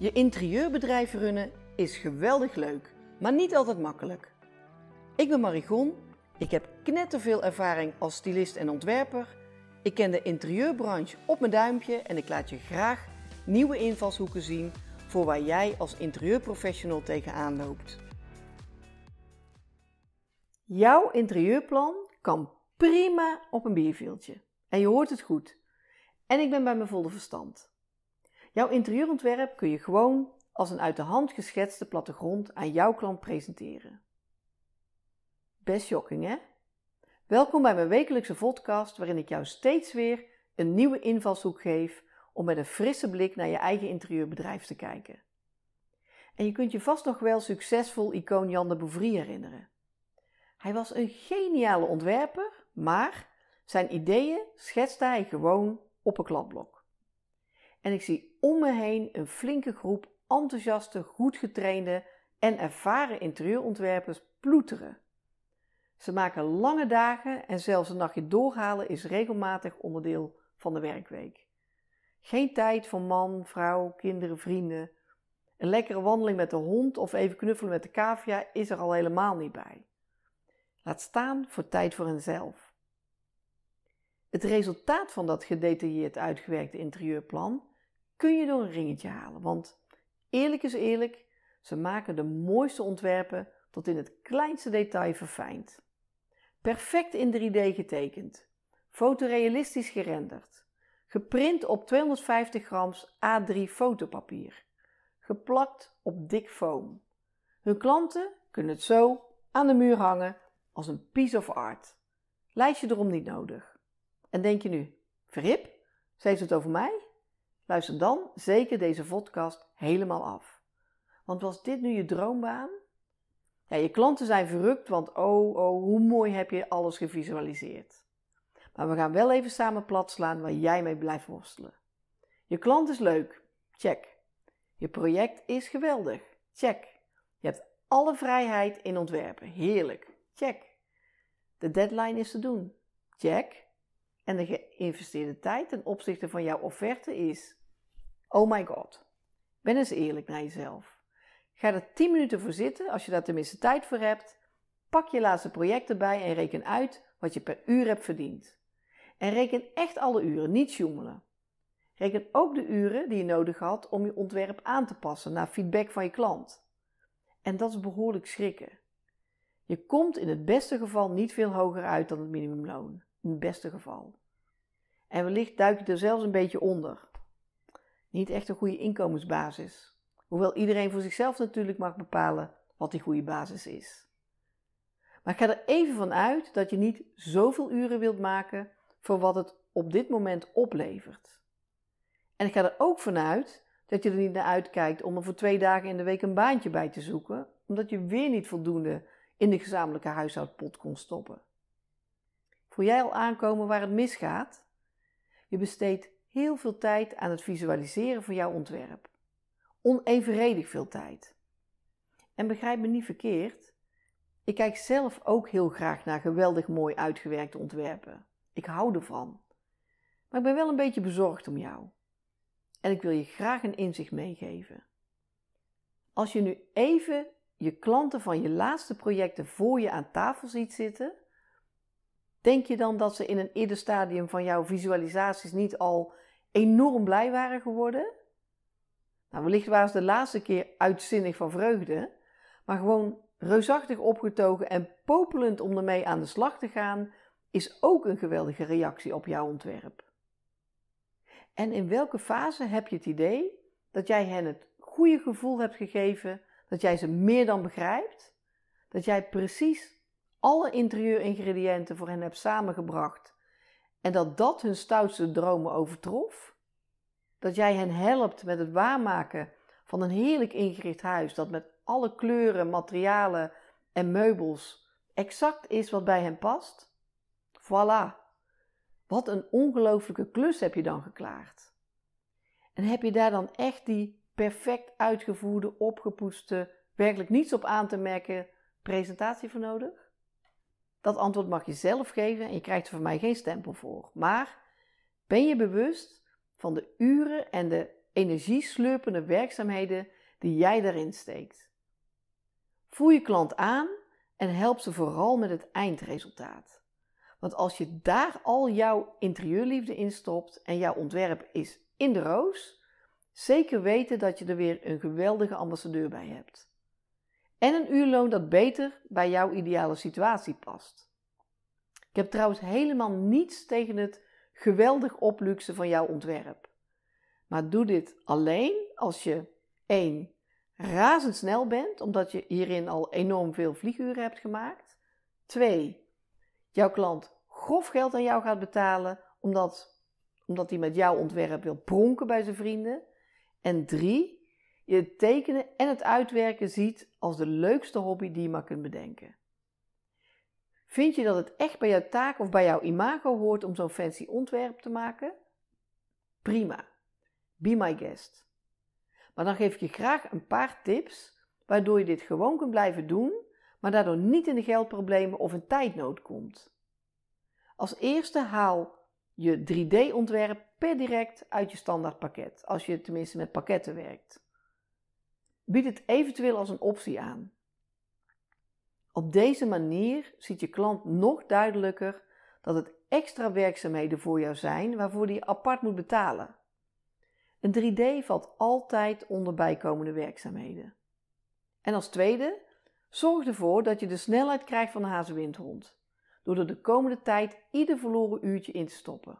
Je interieurbedrijf runnen is geweldig leuk, maar niet altijd makkelijk. Ik ben Marigon, ik heb knetterveel ervaring als stylist en ontwerper. Ik ken de interieurbranche op mijn duimpje en ik laat je graag nieuwe invalshoeken zien voor waar jij als interieurprofessional tegenaan loopt. Jouw interieurplan kan prima op een bierveeltje. En je hoort het goed. En ik ben bij mijn volle verstand. Jouw interieurontwerp kun je gewoon als een uit de hand geschetste plattegrond aan jouw klant presenteren. Best shocking, hè? Welkom bij mijn wekelijkse podcast waarin ik jou steeds weer een nieuwe invalshoek geef om met een frisse blik naar je eigen interieurbedrijf te kijken. En je kunt je vast nog wel succesvol icoon Jan de Bouvry herinneren. Hij was een geniale ontwerper, maar zijn ideeën schetste hij gewoon op een kladblok. En ik zie om me heen een flinke groep enthousiaste, goed getrainde en ervaren interieurontwerpers ploeteren. Ze maken lange dagen en zelfs een nachtje doorhalen is regelmatig onderdeel van de werkweek. Geen tijd voor man, vrouw, kinderen, vrienden. Een lekkere wandeling met de hond of even knuffelen met de cavia is er al helemaal niet bij. Laat staan voor tijd voor henzelf. Het resultaat van dat gedetailleerd uitgewerkte interieurplan kun je door een ringetje halen. Want eerlijk is eerlijk, ze maken de mooiste ontwerpen tot in het kleinste detail verfijnd. Perfect in 3D getekend, fotorealistisch gerenderd, geprint op 250 grams A3 fotopapier, geplakt op dik foam. Hun klanten kunnen het zo aan de muur hangen als een piece of art. Lijstje erom niet nodig. En denk je nu, verhip, ze heeft het over mij? Luister dan zeker deze podcast helemaal af. Want was dit nu je droombaan? Ja, je klanten zijn verrukt, want oh, oh, hoe mooi heb je alles gevisualiseerd. Maar we gaan wel even samen plat slaan waar jij mee blijft worstelen. Je klant is leuk. Check. Je project is geweldig. Check. Je hebt alle vrijheid in ontwerpen. Heerlijk. Check. De deadline is te doen. Check. En de geïnvesteerde tijd ten opzichte van jouw offerte is Oh my god. Ben eens eerlijk naar jezelf. Ga er 10 minuten voor zitten als je daar tenminste tijd voor hebt. Pak je laatste project erbij en reken uit wat je per uur hebt verdiend. En reken echt alle uren, niet sjoemelen. Reken ook de uren die je nodig had om je ontwerp aan te passen naar feedback van je klant. En dat is behoorlijk schrikken. Je komt in het beste geval niet veel hoger uit dan het minimumloon. In het beste geval. En wellicht duik je er zelfs een beetje onder niet echt een goede inkomensbasis. Hoewel iedereen voor zichzelf natuurlijk mag bepalen wat die goede basis is. Maar ga er even van uit dat je niet zoveel uren wilt maken voor wat het op dit moment oplevert. En ik ga er ook vanuit dat je er niet naar uitkijkt om er voor twee dagen in de week een baantje bij te zoeken, omdat je weer niet voldoende in de gezamenlijke huishoudpot kon stoppen. Voel jij al aankomen waar het misgaat? Je besteedt heel veel tijd aan het visualiseren van jouw ontwerp. Onevenredig veel tijd. En begrijp me niet verkeerd, ik kijk zelf ook heel graag naar geweldig mooi uitgewerkte ontwerpen. Ik hou ervan. Maar ik ben wel een beetje bezorgd om jou. En ik wil je graag een inzicht meegeven. Als je nu even je klanten van je laatste projecten voor je aan tafel ziet zitten, denk je dan dat ze in een eerder stadium van jouw visualisaties niet al enorm blij waren geworden. Nou, wellicht waren ze de laatste keer uitzinnig van vreugde, maar gewoon reusachtig opgetogen en popelend om ermee aan de slag te gaan, is ook een geweldige reactie op jouw ontwerp. En in welke fase heb je het idee dat jij hen het goede gevoel hebt gegeven, dat jij ze meer dan begrijpt, dat jij precies alle interieuringrediënten voor hen hebt samengebracht en dat dat hun stoutste dromen overtrof? Dat jij hen helpt met het waarmaken van een heerlijk ingericht huis dat met alle kleuren, materialen en meubels exact is wat bij hen past? Voilà. Wat een ongelooflijke klus heb je dan geklaard. En heb je daar dan echt die perfect uitgevoerde, opgepoetste, werkelijk niets op aan te merken presentatie voor nodig? Dat antwoord mag je zelf geven en je krijgt er van mij geen stempel voor. Maar ben je bewust van de uren en de energieslurpende werkzaamheden die jij daarin steekt. Voer je klant aan en help ze vooral met het eindresultaat. Want als je daar al jouw interieurliefde in stopt en jouw ontwerp is in de roos, zeker weten dat je er weer een geweldige ambassadeur bij hebt. En een uurloon dat beter bij jouw ideale situatie past. Ik heb trouwens helemaal niets tegen het geweldig opluxen van jouw ontwerp. Maar doe dit alleen als je 1. razendsnel bent, omdat je hierin al enorm veel vlieguren hebt gemaakt. 2. Jouw klant grof geld aan jou gaat betalen, omdat, omdat hij met jouw ontwerp wil pronken bij zijn vrienden. En 3. Je het tekenen en het uitwerken ziet als de leukste hobby die je maar kunt bedenken. Vind je dat het echt bij jouw taak of bij jouw imago hoort om zo'n fancy ontwerp te maken? Prima. Be my guest. Maar dan geef ik je graag een paar tips waardoor je dit gewoon kunt blijven doen, maar daardoor niet in de geldproblemen of in tijdnood komt. Als eerste haal je 3D-ontwerp per direct uit je standaardpakket, als je tenminste met pakketten werkt. Bied het eventueel als een optie aan. Op deze manier ziet je klant nog duidelijker dat het extra werkzaamheden voor jou zijn waarvoor hij apart moet betalen. Een 3D valt altijd onder bijkomende werkzaamheden. En als tweede, zorg ervoor dat je de snelheid krijgt van de hazenwindhond, door er de komende tijd ieder verloren uurtje in te stoppen.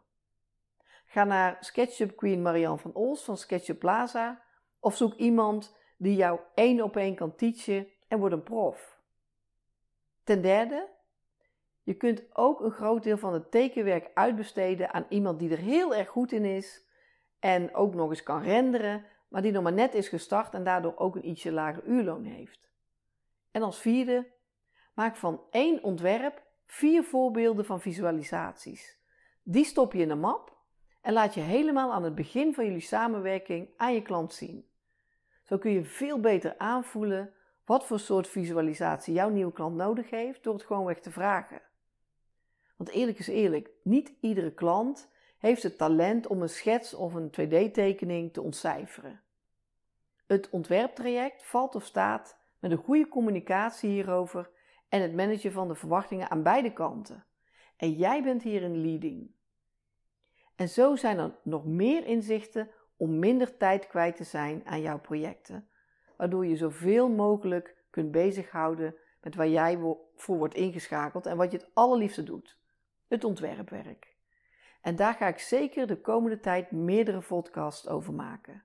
Ga naar SketchUp Queen Marianne van Ols van SketchUp Plaza of zoek iemand die jou één op één kan teachen en word een prof. Ten derde, je kunt ook een groot deel van het tekenwerk uitbesteden aan iemand die er heel erg goed in is en ook nog eens kan renderen, maar die nog maar net is gestart en daardoor ook een ietsje lager uurloon heeft. En als vierde, maak van één ontwerp vier voorbeelden van visualisaties. Die stop je in een map en laat je helemaal aan het begin van jullie samenwerking aan je klant zien. Zo kun je veel beter aanvoelen wat voor soort visualisatie jouw nieuwe klant nodig heeft door het gewoonweg te vragen. Want eerlijk is eerlijk, niet iedere klant heeft het talent om een schets of een 2D-tekening te ontcijferen. Het ontwerptraject valt of staat met een goede communicatie hierover en het managen van de verwachtingen aan beide kanten. En jij bent hier in leading. En zo zijn er nog meer inzichten om minder tijd kwijt te zijn aan jouw projecten waardoor je zoveel mogelijk kunt bezighouden met waar jij voor wordt ingeschakeld en wat je het allerliefste doet: het ontwerpwerk. En daar ga ik zeker de komende tijd meerdere podcasts over maken.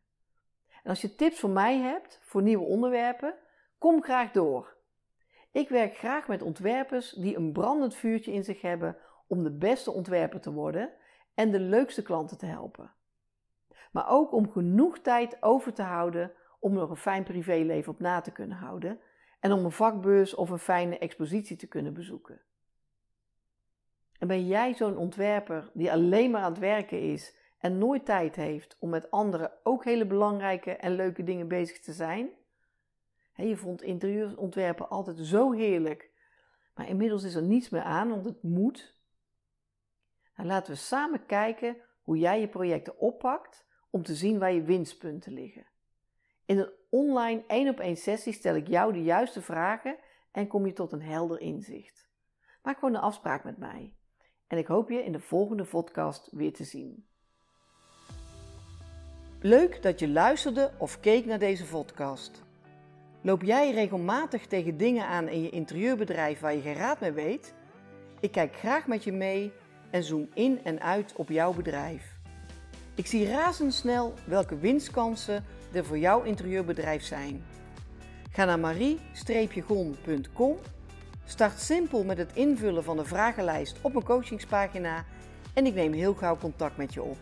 En als je tips voor mij hebt voor nieuwe onderwerpen, kom graag door. Ik werk graag met ontwerpers die een brandend vuurtje in zich hebben om de beste ontwerper te worden en de leukste klanten te helpen. Maar ook om genoeg tijd over te houden om nog een fijn privéleven op na te kunnen houden en om een vakbeurs of een fijne expositie te kunnen bezoeken. En ben jij zo'n ontwerper die alleen maar aan het werken is en nooit tijd heeft om met anderen ook hele belangrijke en leuke dingen bezig te zijn? je vond interieurontwerpen altijd zo heerlijk, maar inmiddels is er niets meer aan, want het moet. Nou, laten we samen kijken hoe jij je projecten oppakt om te zien waar je winstpunten liggen. In een online 1 op 1 sessie stel ik jou de juiste vragen en kom je tot een helder inzicht. Maak gewoon een afspraak met mij. En ik hoop je in de volgende podcast weer te zien. Leuk dat je luisterde of keek naar deze podcast. Loop jij regelmatig tegen dingen aan in je interieurbedrijf waar je geen raad mee weet? Ik kijk graag met je mee en zoom in en uit op jouw bedrijf. Ik zie razendsnel welke winstkansen er voor jouw interieurbedrijf zijn. Ga naar marie-gon.com, start simpel met het invullen van de vragenlijst op mijn coachingspagina en ik neem heel gauw contact met je op.